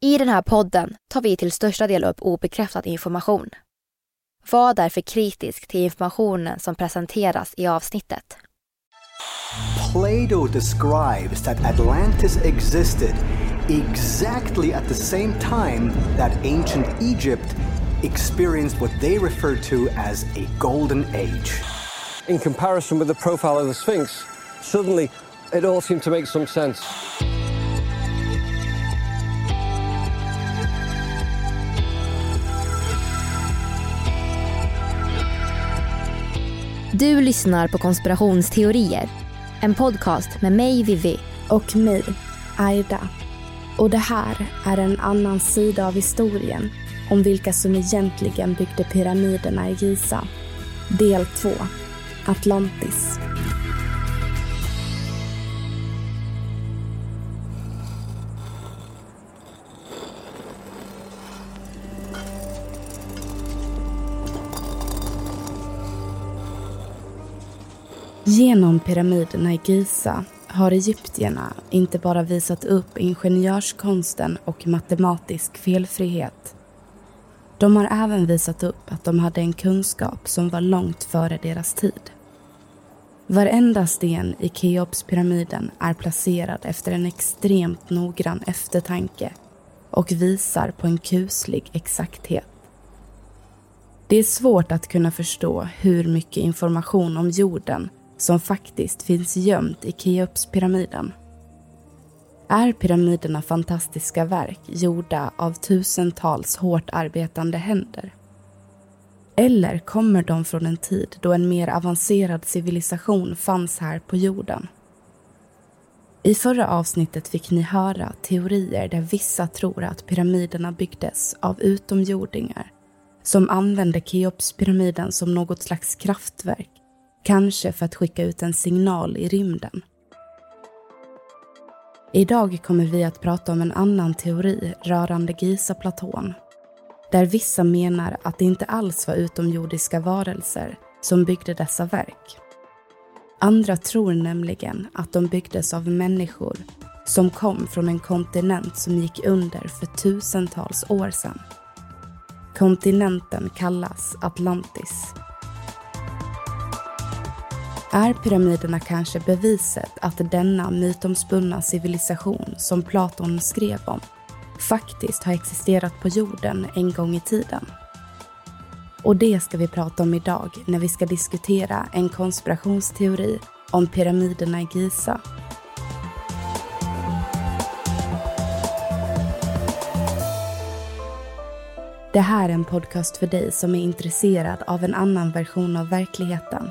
I den här podden tar vi till största del upp obekräftad information. Var därför kritisk till informationen som presenteras i avsnittet. Plato describes that Atlantis existed exactly at the same time that ancient Egypt experienced what they refer to as a golden age. In comparison with the profile of the Sphinx, suddenly it all seemed to make some sense. Du lyssnar på konspirationsteorier. En podcast med mig, Vivi. Och mig, Aida. Och det här är en annan sida av historien om vilka som egentligen byggde pyramiderna i Giza. Del 2. Atlantis. Genom pyramiderna i Giza har egyptierna inte bara visat upp ingenjörskonsten och matematisk felfrihet. De har även visat upp att de hade en kunskap som var långt före deras tid. Varenda sten i Keopspyramiden är placerad efter en extremt noggrann eftertanke och visar på en kuslig exakthet. Det är svårt att kunna förstå hur mycket information om jorden som faktiskt finns gömt i Keopspyramiden. Är pyramiderna fantastiska verk gjorda av tusentals hårt arbetande händer? Eller kommer de från en tid då en mer avancerad civilisation fanns här på jorden? I förra avsnittet fick ni höra teorier där vissa tror att pyramiderna byggdes av utomjordingar som använde Keopspyramiden som något slags kraftverk Kanske för att skicka ut en signal i rymden. Idag kommer vi att prata om en annan teori rörande Giza-platån. Där vissa menar att det inte alls var utomjordiska varelser som byggde dessa verk. Andra tror nämligen att de byggdes av människor som kom från en kontinent som gick under för tusentals år sedan. Kontinenten kallas Atlantis. Är pyramiderna kanske beviset att denna mytomspunna civilisation som Platon skrev om faktiskt har existerat på jorden en gång i tiden? Och det ska vi prata om idag när vi ska diskutera en konspirationsteori om pyramiderna i Giza. Det här är en podcast för dig som är intresserad av en annan version av verkligheten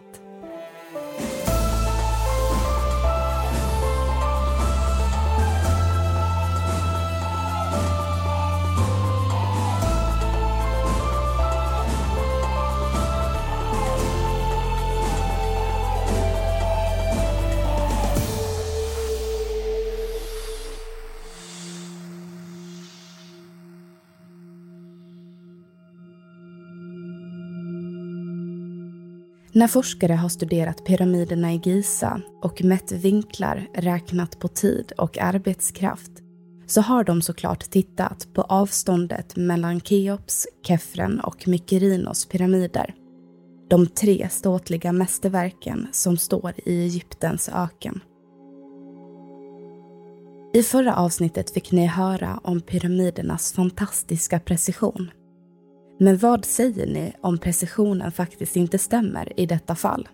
När forskare har studerat pyramiderna i Giza och mätt vinklar, räknat på tid och arbetskraft så har de såklart tittat på avståndet mellan Keops, Kefren och Mykerinos pyramider. De tre ståtliga mästerverken som står i Egyptens öken. I förra avsnittet fick ni höra om pyramidernas fantastiska precision men vad säger ni om precisionen faktiskt inte stämmer i detta fall?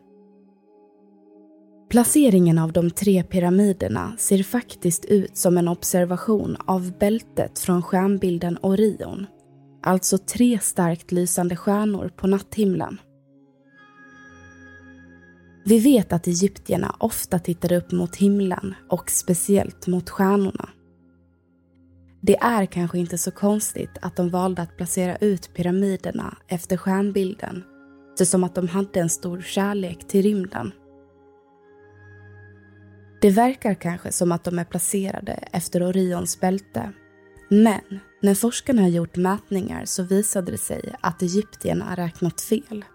Placeringen av de tre pyramiderna ser faktiskt ut som en observation av bältet från stjärnbilden Orion. Alltså tre starkt lysande stjärnor på natthimlen. Vi vet att egyptierna ofta tittade upp mot himlen och speciellt mot stjärnorna. Det är kanske inte så konstigt att de valde att placera ut pyramiderna efter stjärnbilden som att de hade en stor kärlek till rymden. Det verkar kanske som att de är placerade efter Orions bälte. Men när forskarna har gjort mätningar så visade det sig att egyptierna räknat fel.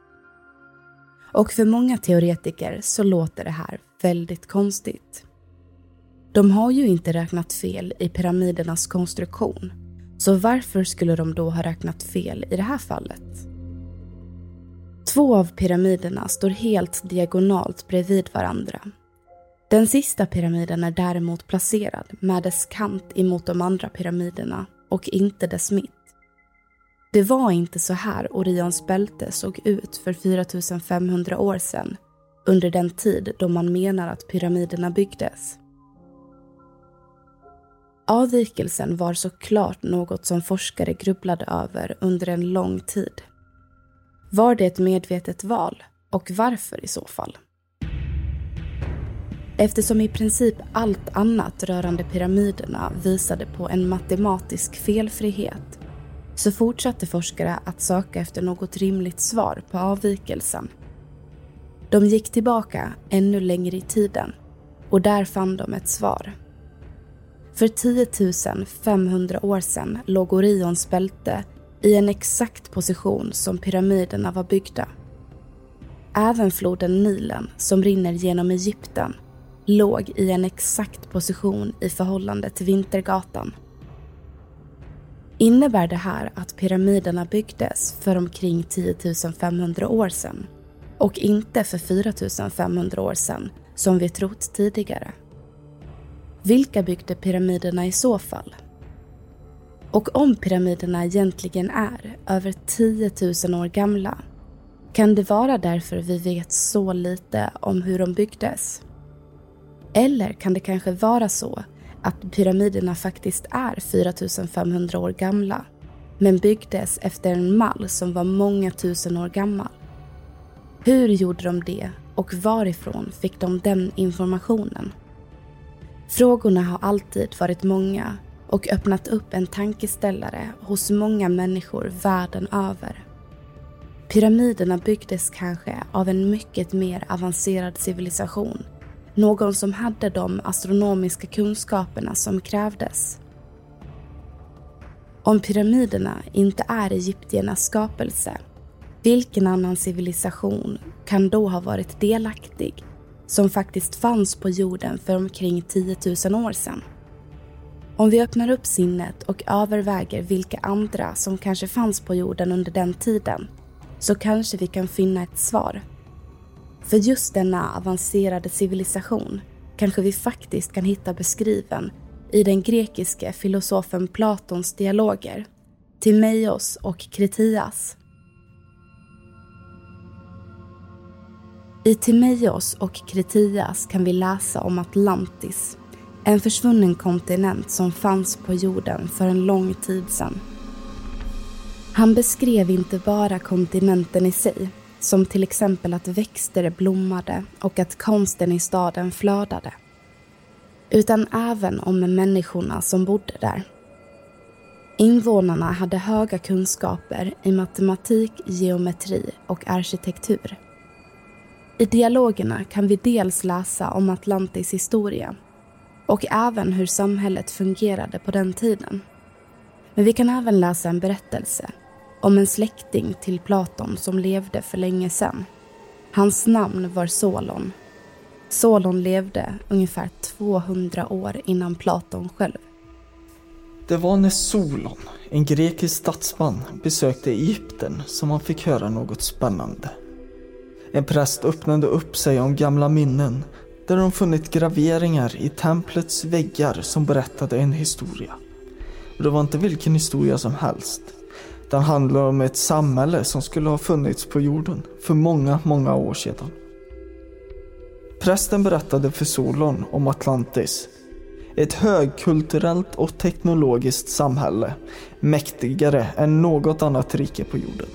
Och för många teoretiker så låter det här väldigt konstigt. De har ju inte räknat fel i pyramidernas konstruktion. Så varför skulle de då ha räknat fel i det här fallet? Två av pyramiderna står helt diagonalt bredvid varandra. Den sista pyramiden är däremot placerad med dess kant emot de andra pyramiderna och inte dess mitt. Det var inte så här Orions bälte såg ut för 4500 år sedan under den tid då man menar att pyramiderna byggdes. Avvikelsen var såklart något som forskare grubblade över under en lång tid. Var det ett medvetet val? Och varför i så fall? Eftersom i princip allt annat rörande pyramiderna visade på en matematisk felfrihet så fortsatte forskare att söka efter något rimligt svar på avvikelsen. De gick tillbaka ännu längre i tiden och där fann de ett svar. För 10 500 år sedan låg Orions bälte i en exakt position som pyramiderna var byggda. Även floden Nilen, som rinner genom Egypten, låg i en exakt position i förhållande till Vintergatan. Innebär det här att pyramiderna byggdes för omkring 10 500 år sedan och inte för 4 500 år sedan som vi trott tidigare? Vilka byggde pyramiderna i så fall? Och om pyramiderna egentligen är över 10 000 år gamla, kan det vara därför vi vet så lite om hur de byggdes? Eller kan det kanske vara så att pyramiderna faktiskt är 4 500 år gamla, men byggdes efter en mall som var många tusen år gammal? Hur gjorde de det och varifrån fick de den informationen? Frågorna har alltid varit många och öppnat upp en tankeställare hos många människor världen över. Pyramiderna byggdes kanske av en mycket mer avancerad civilisation. Någon som hade de astronomiska kunskaperna som krävdes. Om pyramiderna inte är egyptiernas skapelse, vilken annan civilisation kan då ha varit delaktig som faktiskt fanns på jorden för omkring 10 000 år sedan? Om vi öppnar upp sinnet och överväger vilka andra som kanske fanns på jorden under den tiden så kanske vi kan finna ett svar. För just denna avancerade civilisation kanske vi faktiskt kan hitta beskriven i den grekiske filosofen Platons dialoger, Timeios och Kritias. I Timeios och Kritias kan vi läsa om Atlantis en försvunnen kontinent som fanns på jorden för en lång tid sedan. Han beskrev inte bara kontinenten i sig, som till exempel att växter blommade och att konsten i staden flödade. Utan även om människorna som bodde där. Invånarna hade höga kunskaper i matematik, geometri och arkitektur. I dialogerna kan vi dels läsa om Atlantis historia och även hur samhället fungerade på den tiden. Men vi kan även läsa en berättelse om en släkting till Platon som levde för länge sedan. Hans namn var Solon. Solon levde ungefär 200 år innan Platon själv. Det var när Solon, en grekisk statsman, besökte Egypten som han fick höra något spännande. En präst öppnade upp sig om gamla minnen där de funnit graveringar i templets väggar som berättade en historia. Och det var inte vilken historia som helst. Den handlar om ett samhälle som skulle ha funnits på jorden för många, många år sedan. Prästen berättade för Solon om Atlantis. Ett högkulturellt och teknologiskt samhälle, mäktigare än något annat rike på jorden.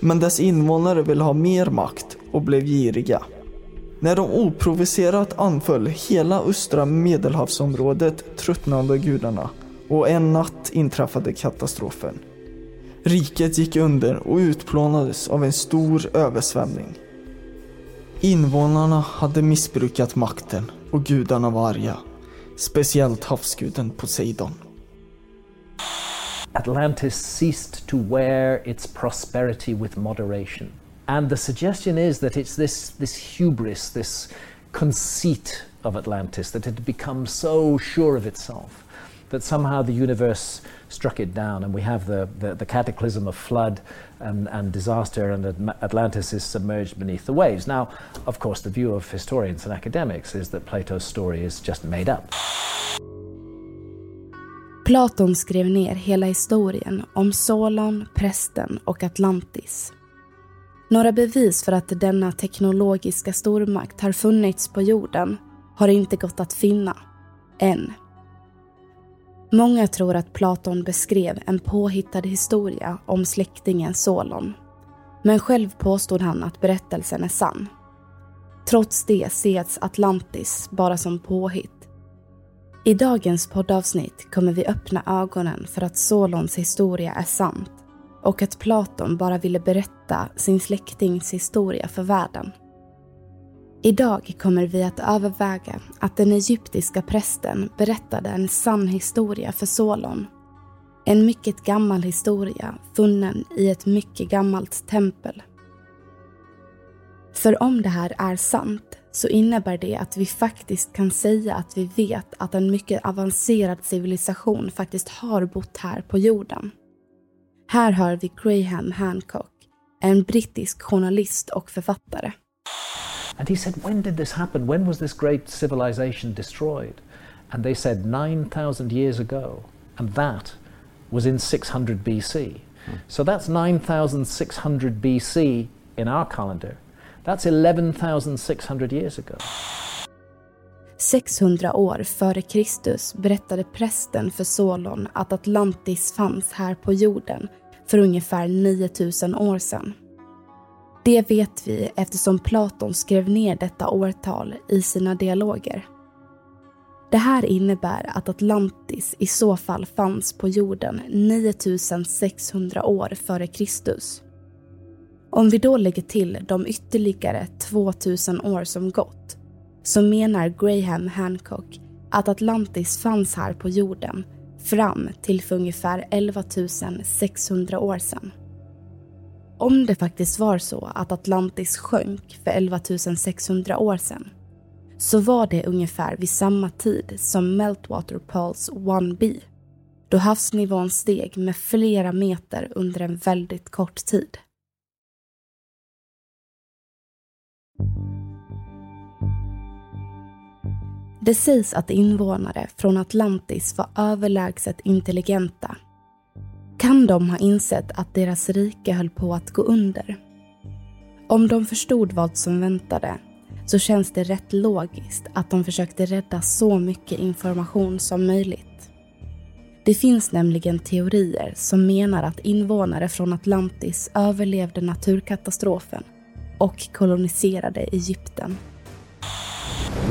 Men dess invånare ville ha mer makt och blev giriga. När de oprovocerat anföll hela östra medelhavsområdet tröttnade gudarna och en natt inträffade katastrofen. Riket gick under och utplånades av en stor översvämning. Invånarna hade missbrukat makten och gudarna var arga. Speciellt havsguden Poseidon. Atlantis ceased to wear its prosperity with moderation. And the suggestion is that it's this, this hubris, this conceit of Atlantis, that it had become so sure of itself that somehow the universe struck it down, and we have the, the, the cataclysm of flood and, and disaster, and Atlantis is submerged beneath the waves. Now, of course, the view of historians and academics is that Plato's story is just made up. Platon skrev ner hela historien om Solon, prästen och Atlantis. Några bevis för att denna teknologiska stormakt har funnits på jorden har inte gått att finna, än. Många tror att Platon beskrev en påhittad historia om släktingen Solon. Men själv påstod han att berättelsen är sann. Trots det ses Atlantis bara som påhitt. I dagens poddavsnitt kommer vi öppna ögonen för att Solons historia är sant och att Platon bara ville berätta sin släktings historia för världen. Idag kommer vi att överväga att den egyptiska prästen berättade en sann historia för Solon. En mycket gammal historia funnen i ett mycket gammalt tempel. För om det här är sant så innebär det att vi faktiskt kan säga att vi vet att en mycket avancerad civilisation faktiskt har bott här på jorden. Här hör vi Graham Hancock, en brittisk journalist och författare. And he said, When did this happen? When was this great civilization destroyed? And they said, 9,000 years ago. And that was in 600 BC. Hmm. So that's 9,600 BC in our calendar. That's 11,600 years ago. 600 år före Kristus berättade prästen för Solon att Atlantis fanns här på jorden för ungefär 9000 år sedan. Det vet vi eftersom Platon skrev ner detta årtal i sina dialoger. Det här innebär att Atlantis i så fall fanns på jorden 9600 år före Kristus. Om vi då lägger till de ytterligare 2000 år som gått så menar Graham Hancock att Atlantis fanns här på jorden fram till för ungefär 11 600 år sedan. Om det faktiskt var så att Atlantis sjönk för 11 600 år sedan så var det ungefär vid samma tid som Meltwater Pulse 1b då havsnivån steg med flera meter under en väldigt kort tid. Det sägs att invånare från Atlantis var överlägset intelligenta kan de ha insett att deras rike höll på att gå under. Om de förstod vad som väntade så känns det rätt logiskt att de försökte rädda så mycket information som möjligt. Det finns nämligen teorier som menar att invånare från Atlantis överlevde naturkatastrofen och koloniserade Egypten.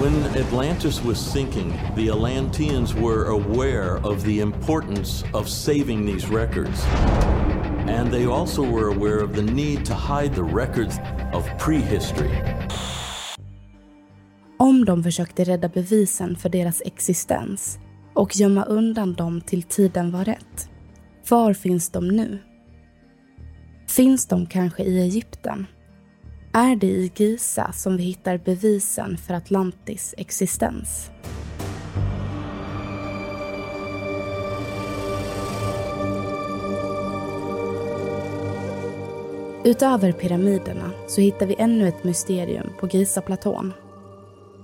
When Atlantis was sinking, the Atlanteans were aware of the importance of saving these records. And they also were aware of the need to hide the records of prehistory. Om de försökte rädda bevisen för deras existens och gömma undan dem till tiden var rätt, var finns de nu? Finns de kanske i Egypten? Är det i Giza som vi hittar bevisen för Atlantis existens. Utöver pyramiderna så hittar vi ännu ett mysterium på Gizaplatån.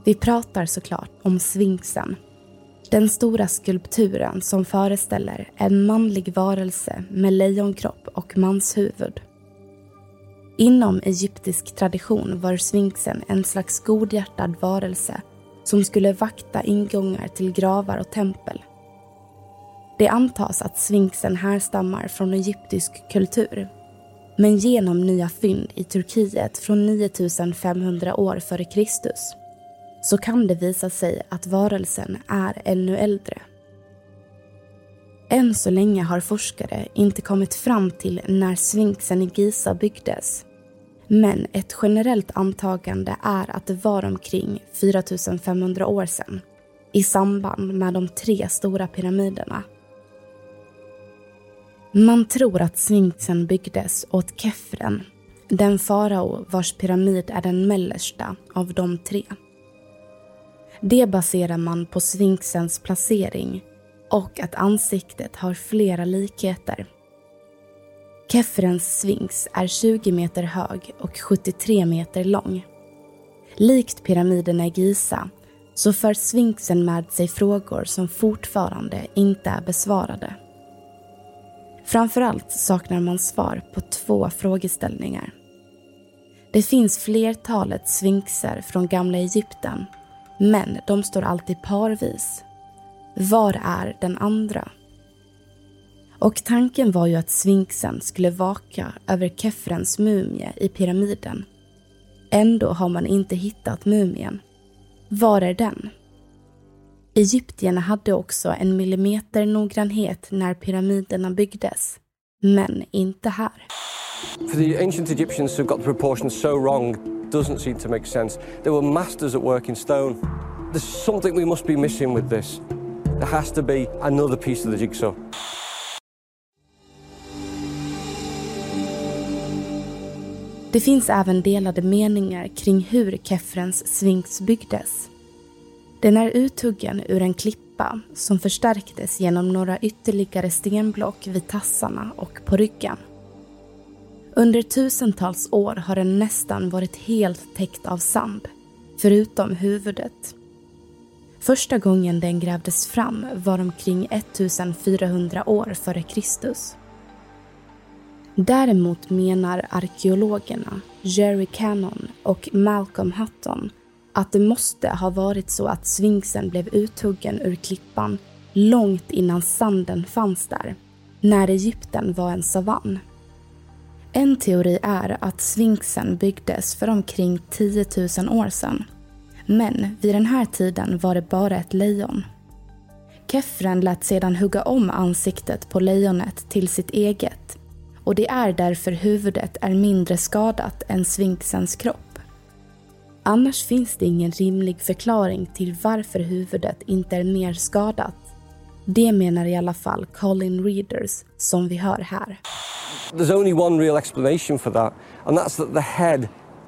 Vi pratar såklart om Sfinxen. Den stora skulpturen som föreställer en manlig varelse med lejonkropp och manshuvud. Inom egyptisk tradition var sfinxen en slags godhjärtad varelse som skulle vakta ingångar till gravar och tempel. Det antas att sfinxen härstammar från egyptisk kultur. Men genom nya fynd i Turkiet från 9500 år före Kristus så kan det visa sig att varelsen är ännu äldre. Än så länge har forskare inte kommit fram till när sfinxen i Giza byggdes. Men ett generellt antagande är att det var omkring 4500 år sedan i samband med de tre stora pyramiderna. Man tror att sfinxen byggdes åt Kefren, den farao vars pyramid är den mellersta av de tre. Det baserar man på sfinxens placering och att ansiktet har flera likheter. Kefrens sfinx är 20 meter hög och 73 meter lång. Likt pyramiderna i Giza så för sfinxen med sig frågor som fortfarande inte är besvarade. Framförallt saknar man svar på två frågeställningar. Det finns flertalet sfinxer från gamla Egypten, men de står alltid parvis. Var är den andra? Och tanken var ju att sfinxen skulle vaka över Kefrens mumie i pyramiden. Ändå har man inte hittat mumien. Var är den? Egyptierna hade också en millimeter noggrannhet när pyramiderna byggdes. Men inte här. For the ancient Egyptians who got the proportions so wrong doesn't seem to make sense. They were masters at work in stone. There's something we must be missing with this. There has to be another piece of the jigsaw. Det finns även delade meningar kring hur Kefrens sfinx byggdes. Den är uthuggen ur en klippa som förstärktes genom några ytterligare stenblock vid tassarna och på ryggen. Under tusentals år har den nästan varit helt täckt av sand, förutom huvudet. Första gången den grävdes fram var omkring 1400 år före Kristus. Däremot menar arkeologerna Jerry Cannon och Malcolm Hutton att det måste ha varit så att sfinxen blev uthuggen ur klippan långt innan sanden fanns där, när Egypten var en savann. En teori är att sfinxen byggdes för omkring 10 000 år sedan. Men vid den här tiden var det bara ett lejon. Kefren lät sedan hugga om ansiktet på lejonet till sitt eget och det är därför huvudet är mindre skadat än sfinxens kropp. Annars finns det ingen rimlig förklaring till varför huvudet inte är mer skadat. Det menar i alla fall Colin Readers, som vi hör här. There's only one real explanation for that, and that's that the head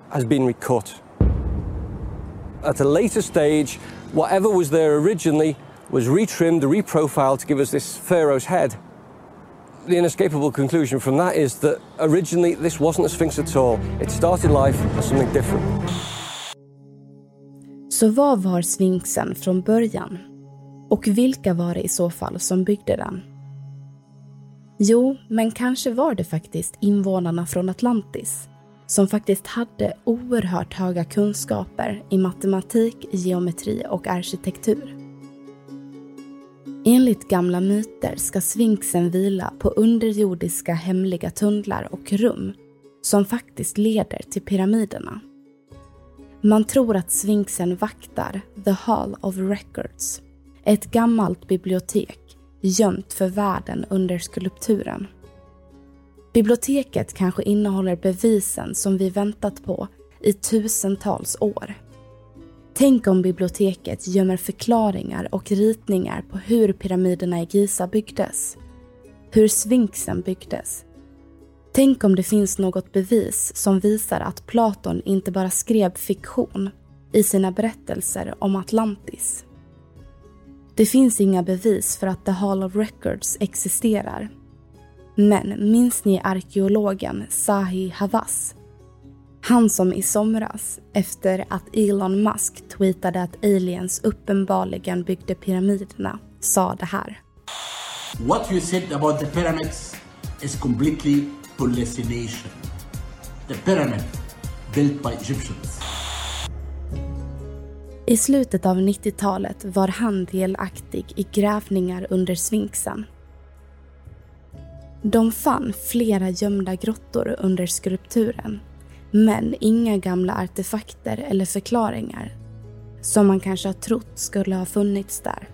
has been recut. At a later stage, whatever was there originally was retrimmed, reprofiled to give us this pharaoh's head. The inescapable conclusion from that is that originally this wasn't a sphinx at all. It started life as something different. Så vad var sfinxen från början? Och vilka var det i så fall som byggde den? Jo, men kanske var det faktiskt invånarna från Atlantis som faktiskt hade oerhört höga kunskaper i matematik, geometri och arkitektur. Enligt gamla myter ska sfinxen vila på underjordiska hemliga tunnlar och rum som faktiskt leder till pyramiderna. Man tror att sfinxen vaktar The Hall of Records, ett gammalt bibliotek gömt för världen under skulpturen. Biblioteket kanske innehåller bevisen som vi väntat på i tusentals år. Tänk om biblioteket gömmer förklaringar och ritningar på hur pyramiderna i Giza byggdes. Hur sfinxen byggdes. Tänk om det finns något bevis som visar att Platon inte bara skrev fiktion i sina berättelser om Atlantis. Det finns inga bevis för att The Hall of Records existerar. Men minns ni arkeologen Zahi Hawass han som i somras, efter att Elon Musk tweetade att aliens uppenbarligen byggde pyramiderna, sa det här. What you said about the pyramids is completely hallucination. The pyramid built by Egyptians. I slutet av 90-talet var han delaktig i grävningar under sfinxen. De fann flera gömda grottor under skulpturen men inga gamla artefakter eller förklaringar som man kanske har trott skulle ha funnits där.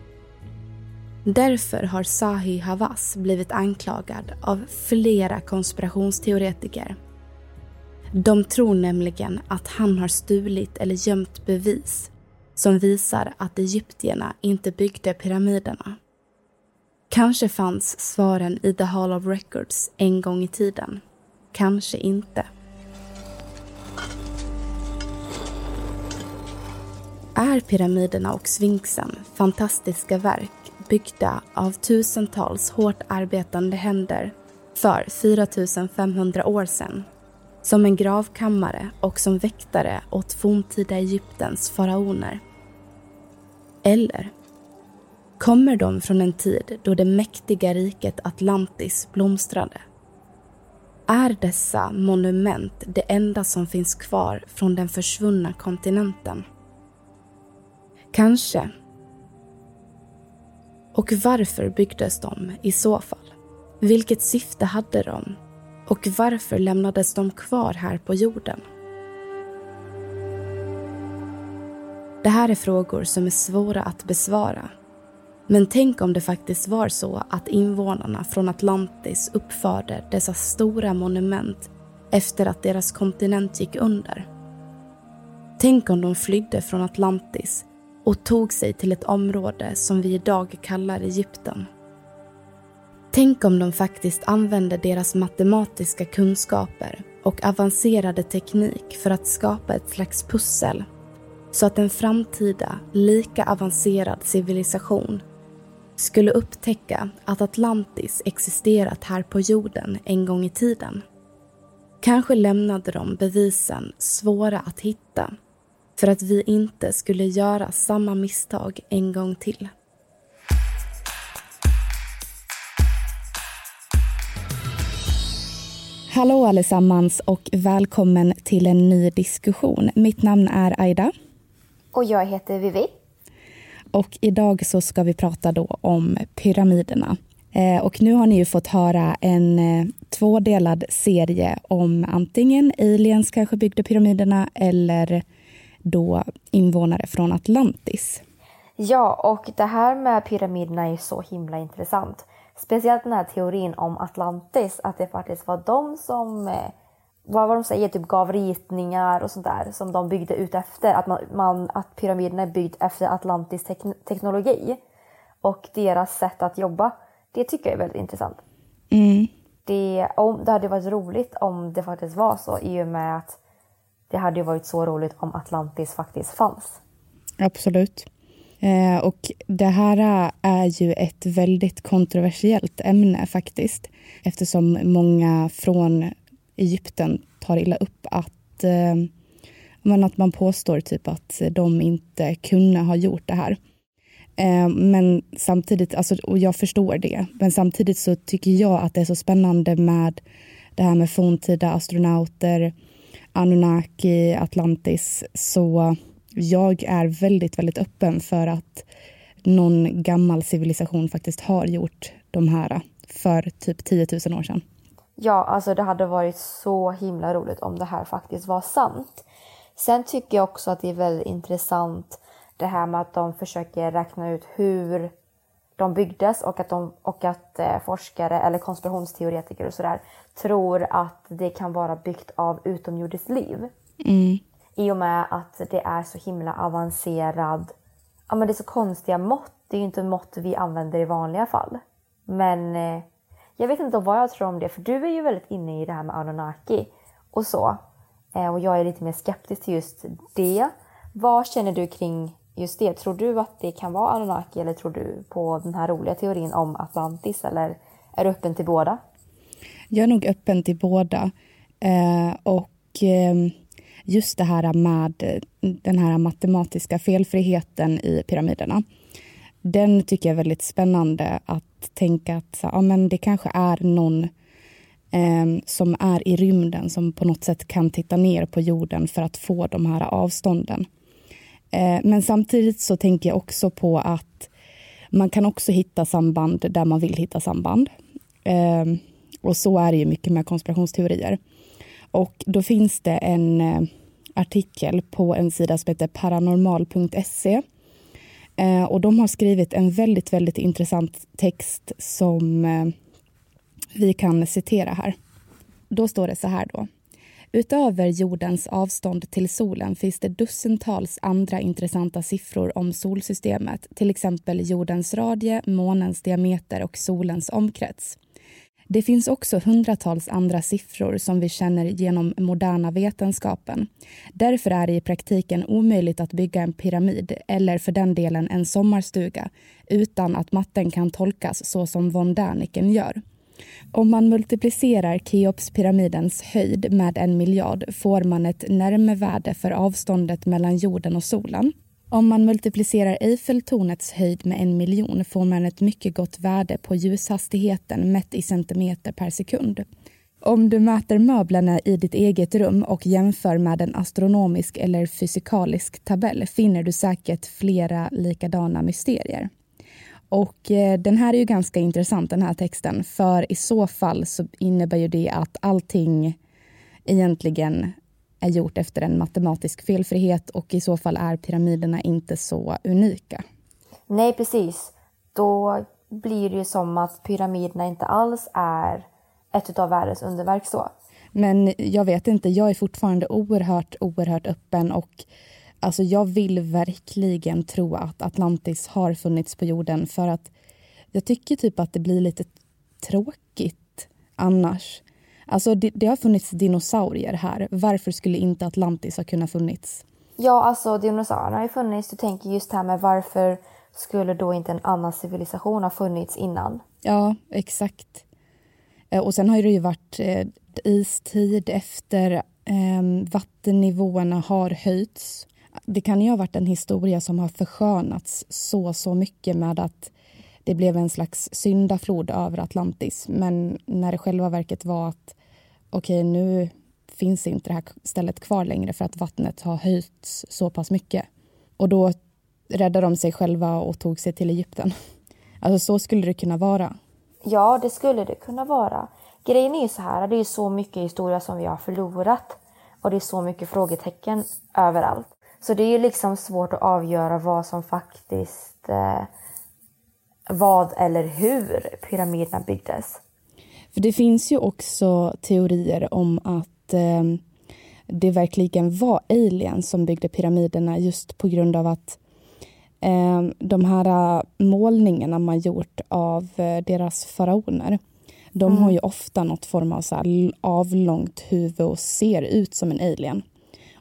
Därför har Zahi Hawass blivit anklagad av flera konspirationsteoretiker. De tror nämligen att han har stulit eller gömt bevis som visar att egyptierna inte byggde pyramiderna. Kanske fanns svaren i The Hall of Records en gång i tiden. Kanske inte. Är pyramiderna och sfinxen fantastiska verk byggda av tusentals hårt arbetande händer för 4500 år sedan som en gravkammare och som väktare åt forntida Egyptens faraoner? Eller kommer de från en tid då det mäktiga riket Atlantis blomstrade? Är dessa monument det enda som finns kvar från den försvunna kontinenten? Kanske. Och varför byggdes de i så fall? Vilket syfte hade de? Och varför lämnades de kvar här på jorden? Det här är frågor som är svåra att besvara. Men tänk om det faktiskt var så att invånarna från Atlantis uppförde dessa stora monument efter att deras kontinent gick under. Tänk om de flydde från Atlantis och tog sig till ett område som vi idag kallar Egypten. Tänk om de faktiskt använde deras matematiska kunskaper och avancerade teknik för att skapa ett slags pussel så att en framtida, lika avancerad civilisation skulle upptäcka att Atlantis existerat här på jorden en gång i tiden. Kanske lämnade de bevisen svåra att hitta för att vi inte skulle göra samma misstag en gång till. Hallå allesammans och välkommen till en ny diskussion. Mitt namn är Aida. Och jag heter Vivi. Och idag så ska vi prata då om pyramiderna. Eh, och nu har ni ju fått höra en eh, tvådelad serie om antingen aliens kanske byggde pyramiderna eller då invånare från Atlantis. Ja, och det här med pyramiderna är så himla intressant. Speciellt den här teorin om Atlantis, att det faktiskt var de som, eh, vad var de säger, typ gav ritningar och sånt där som de byggde ut efter. Att, man, man att pyramiderna är byggd efter Atlantis tek teknologi och deras sätt att jobba. Det tycker jag är väldigt intressant. Mm. Det, om, det hade varit roligt om det faktiskt var så i och med att det hade varit så roligt om Atlantis faktiskt fanns. Absolut. Eh, och det här är ju ett väldigt kontroversiellt ämne faktiskt. Eftersom många från Egypten tar illa upp att, eh, men att man påstår typ att de inte kunde ha gjort det här. Eh, men samtidigt, alltså, och jag förstår det, men samtidigt så tycker jag att det är så spännande med det här med forntida astronauter, Anunnaki, Atlantis. Så jag är väldigt, väldigt öppen för att någon gammal civilisation faktiskt har gjort de här för typ 10 000 år sedan. Ja, alltså det hade varit så himla roligt om det här faktiskt var sant. Sen tycker jag också att det är väldigt intressant det här med att de försöker räkna ut hur de byggdes och att, de, och att eh, forskare eller konspirationsteoretiker och sådär tror att det kan vara byggt av utomjordiskt liv. Mm. I och med att det är så himla avancerad, ja men det är så konstiga mått. Det är ju inte mått vi använder i vanliga fall. Men eh, jag vet inte vad jag tror om det, för du är ju väldigt inne i det här med Anunnaki och så. Eh, och jag är lite mer skeptisk till just det. Vad känner du kring just det? Tror du att det kan vara Anunnaki eller tror du på den här roliga teorin om Atlantis eller är du öppen till båda? Jag är nog öppen till båda. Eh, och eh, just det här med den här matematiska felfriheten i pyramiderna. Den tycker jag är väldigt spännande att tänka att ja, men det kanske är någon eh, som är i rymden som på något sätt kan titta ner på jorden för att få de här avstånden. Eh, men samtidigt så tänker jag också på att man kan också hitta samband där man vill hitta samband. Eh, och så är det ju mycket med konspirationsteorier. Och då finns det en eh, artikel på en sida som heter paranormal.se. Eh, och de har skrivit en väldigt, väldigt intressant text som eh, vi kan citera här. Då står det så här då. Utöver jordens avstånd till solen finns det dussintals andra intressanta siffror om solsystemet, till exempel jordens radie, månens diameter och solens omkrets. Det finns också hundratals andra siffror som vi känner genom moderna vetenskapen. Därför är det i praktiken omöjligt att bygga en pyramid eller för den delen en sommarstuga utan att matten kan tolkas så som von Däniken gör. Om man multiplicerar Keopspyramidens höjd med en miljard får man ett närmevärde för avståndet mellan jorden och solen. Om man multiplicerar Eiffeltornets höjd med en miljon får man ett mycket gott värde på ljushastigheten mätt i centimeter per sekund. Om du mäter möblerna i ditt eget rum och jämför med en astronomisk eller fysikalisk tabell finner du säkert flera likadana mysterier. Och eh, den här är ju ganska intressant den här texten för i så fall så innebär ju det att allting egentligen är gjort efter en matematisk felfrihet och i så fall är pyramiderna inte så unika. Nej, precis. Då blir det ju som att pyramiderna inte alls är ett av världens underverk så. Men jag vet inte, jag är fortfarande oerhört, oerhört öppen och alltså jag vill verkligen tro att Atlantis har funnits på jorden för att jag tycker typ att det blir lite tråkigt annars. Alltså det, det har funnits dinosaurier här. Varför skulle inte Atlantis ha kunnat funnits? Ja, alltså dinosaurierna har ju funnits. Du tänker just här med varför skulle då inte en annan civilisation ha funnits innan? Ja, exakt. Eh, och sen har det ju varit eh, istid efter eh, vattennivåerna har höjts. Det kan ju ha varit en historia som har förskönats så, så mycket med att det blev en slags syndaflod över Atlantis. Men när det själva verket var att okej, okay, nu finns inte det här stället kvar längre för att vattnet har höjts så pass mycket. Och då räddade de sig själva och tog sig till Egypten. Alltså så skulle det kunna vara. Ja, det skulle det kunna vara. Grejen är ju så här, det är så mycket historia som vi har förlorat och det är så mycket frågetecken överallt. Så det är ju liksom svårt att avgöra vad som faktiskt eh, vad eller hur pyramiderna byggdes. För det finns ju också teorier om att eh, det verkligen var aliens som byggde pyramiderna just på grund av att eh, de här målningarna man gjort av eh, deras faraoner de mm. har ju ofta något form av så avlångt huvud och ser ut som en alien.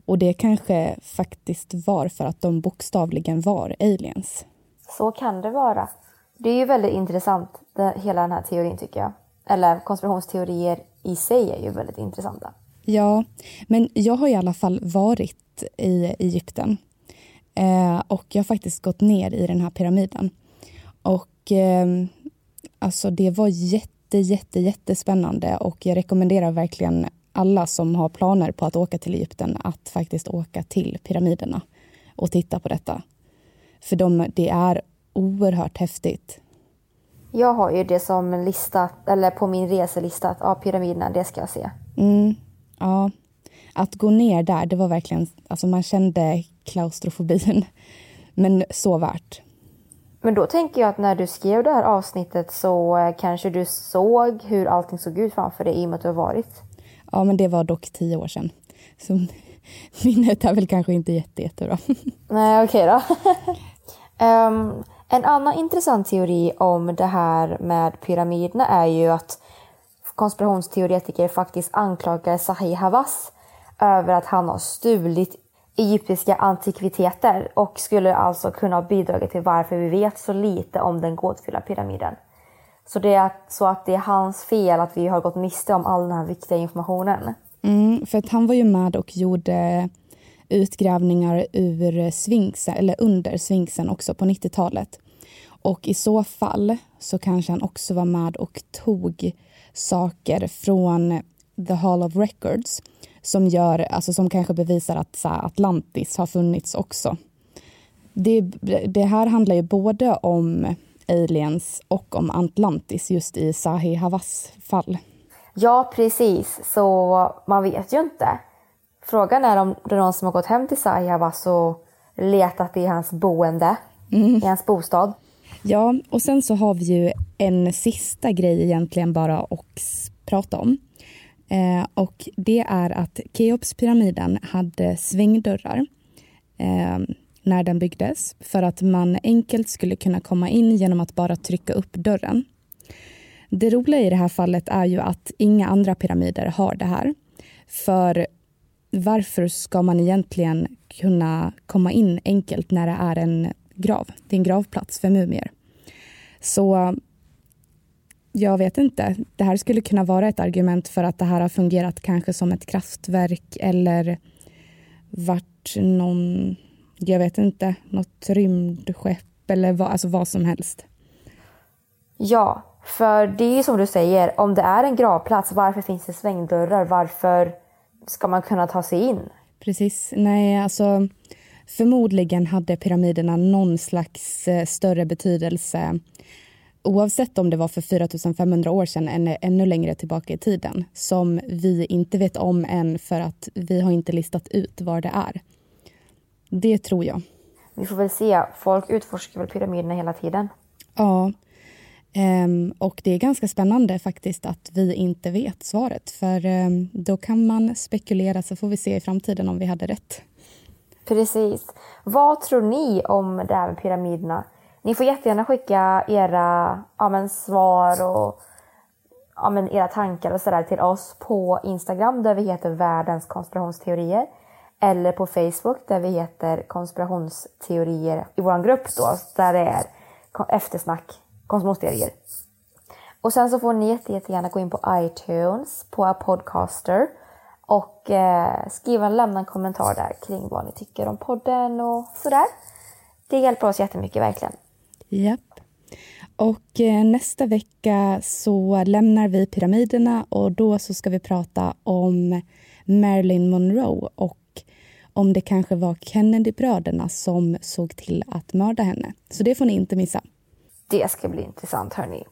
Och det kanske faktiskt var för att de bokstavligen var aliens. Så kan det vara. Det är ju väldigt intressant, det, hela den här teorin tycker jag. Eller konspirationsteorier i sig är ju väldigt intressanta. Ja, men jag har i alla fall varit i Egypten. Eh, och jag har faktiskt gått ner i den här pyramiden. Och eh, alltså det var jätte, jätte, jättespännande och jag rekommenderar verkligen alla som har planer på att åka till Egypten att faktiskt åka till pyramiderna och titta på detta. För de, det är oerhört häftigt. Jag har ju det som listat, eller på min reselista, att ja, pyramiderna, det ska jag se. Mm, ja. Att gå ner där, det var verkligen, alltså man kände klaustrofobin. Men så värt. Men då tänker jag att när du skrev det här avsnittet så eh, kanske du såg hur allting såg ut framför dig i och med att du har varit. Ja, men det var dock tio år sedan. Så minnet är väl kanske inte jätte, jättebra. Nej, okej okay då. um, en annan intressant teori om det här med pyramiderna är ju att konspirationsteoretiker faktiskt anklagar Sahih Hawass över att han har stulit egyptiska antikviteter och skulle alltså kunna ha bidragit till varför vi vet så lite om den gåtfulla pyramiden. Så det är så att det är hans fel att vi har gått miste om all den här viktiga informationen. Mm, för att han var ju med och gjorde utgrävningar ur svinksen, eller under svinksen också på 90-talet. Och i så fall så kanske han också var med och tog saker från The Hall of Records som, gör, alltså som kanske bevisar att så Atlantis har funnits också. Det, det här handlar ju både om aliens och om Atlantis just i Zahi Hawass fall. Ja, precis. Så man vet ju inte. Frågan är om det är någon som har gått hem till Zahi Hawass och letat i hans boende, mm. i hans bostad. Ja, och sen så har vi ju en sista grej egentligen bara att prata om. Eh, och det är att Keopspyramiden hade svängdörrar eh, när den byggdes för att man enkelt skulle kunna komma in genom att bara trycka upp dörren. Det roliga i det här fallet är ju att inga andra pyramider har det här. För varför ska man egentligen kunna komma in enkelt när det är en grav? Det är en gravplats för mumier. Så jag vet inte. Det här skulle kunna vara ett argument för att det här har fungerat kanske som ett kraftverk eller varit någon, jag vet inte, något rymdskepp eller vad, alltså vad som helst. Ja, för det är som du säger, om det är en gravplats, varför finns det svängdörrar? Varför ska man kunna ta sig in? Precis. Nej, alltså förmodligen hade pyramiderna någon slags eh, större betydelse oavsett om det var för 4500 år sedan eller ännu längre tillbaka i tiden som vi inte vet om än för att vi har inte listat ut var det är. Det tror jag. Vi får väl se. Folk utforskar väl pyramiderna hela tiden. Ja. Um, och det är ganska spännande faktiskt att vi inte vet svaret för um, då kan man spekulera så får vi se i framtiden om vi hade rätt. Precis. Vad tror ni om det här med pyramiderna? Ni får jättegärna skicka era ja, men, svar och ja, men, era tankar och sådär till oss på Instagram där vi heter Världens konspirationsteorier. Eller på Facebook där vi heter konspirationsteorier i vår grupp då, där det är eftersnack konspirationsteorier. Och sen så får ni jättegärna gå in på iTunes, på podcaster och eh, skriva, lämna en kommentar där kring vad ni tycker om podden och sådär. Det hjälper oss jättemycket verkligen. Japp. Och eh, nästa vecka så lämnar vi pyramiderna och då så ska vi prata om Marilyn Monroe och om det kanske var Kennedy-bröderna som såg till att mörda henne. Så det får ni inte missa. Det ska bli intressant hörni.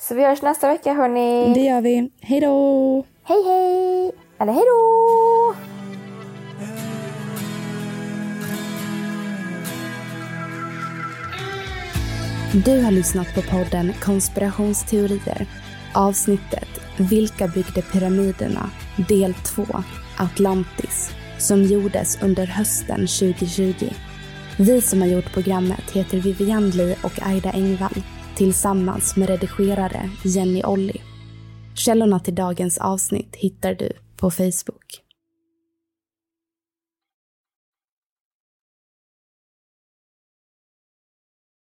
Så vi hörs nästa vecka hörni. Det gör vi. Hej då! Hej hej! Eller hej då! Du har lyssnat på podden Konspirationsteorier. Avsnittet Vilka byggde pyramiderna? Del 2 Atlantis som gjordes under hösten 2020. Vi som har gjort programmet heter Vivian Lee och Aida Engvall tillsammans med redigerare Jenny Olli. Källorna till dagens avsnitt hittar du på Facebook.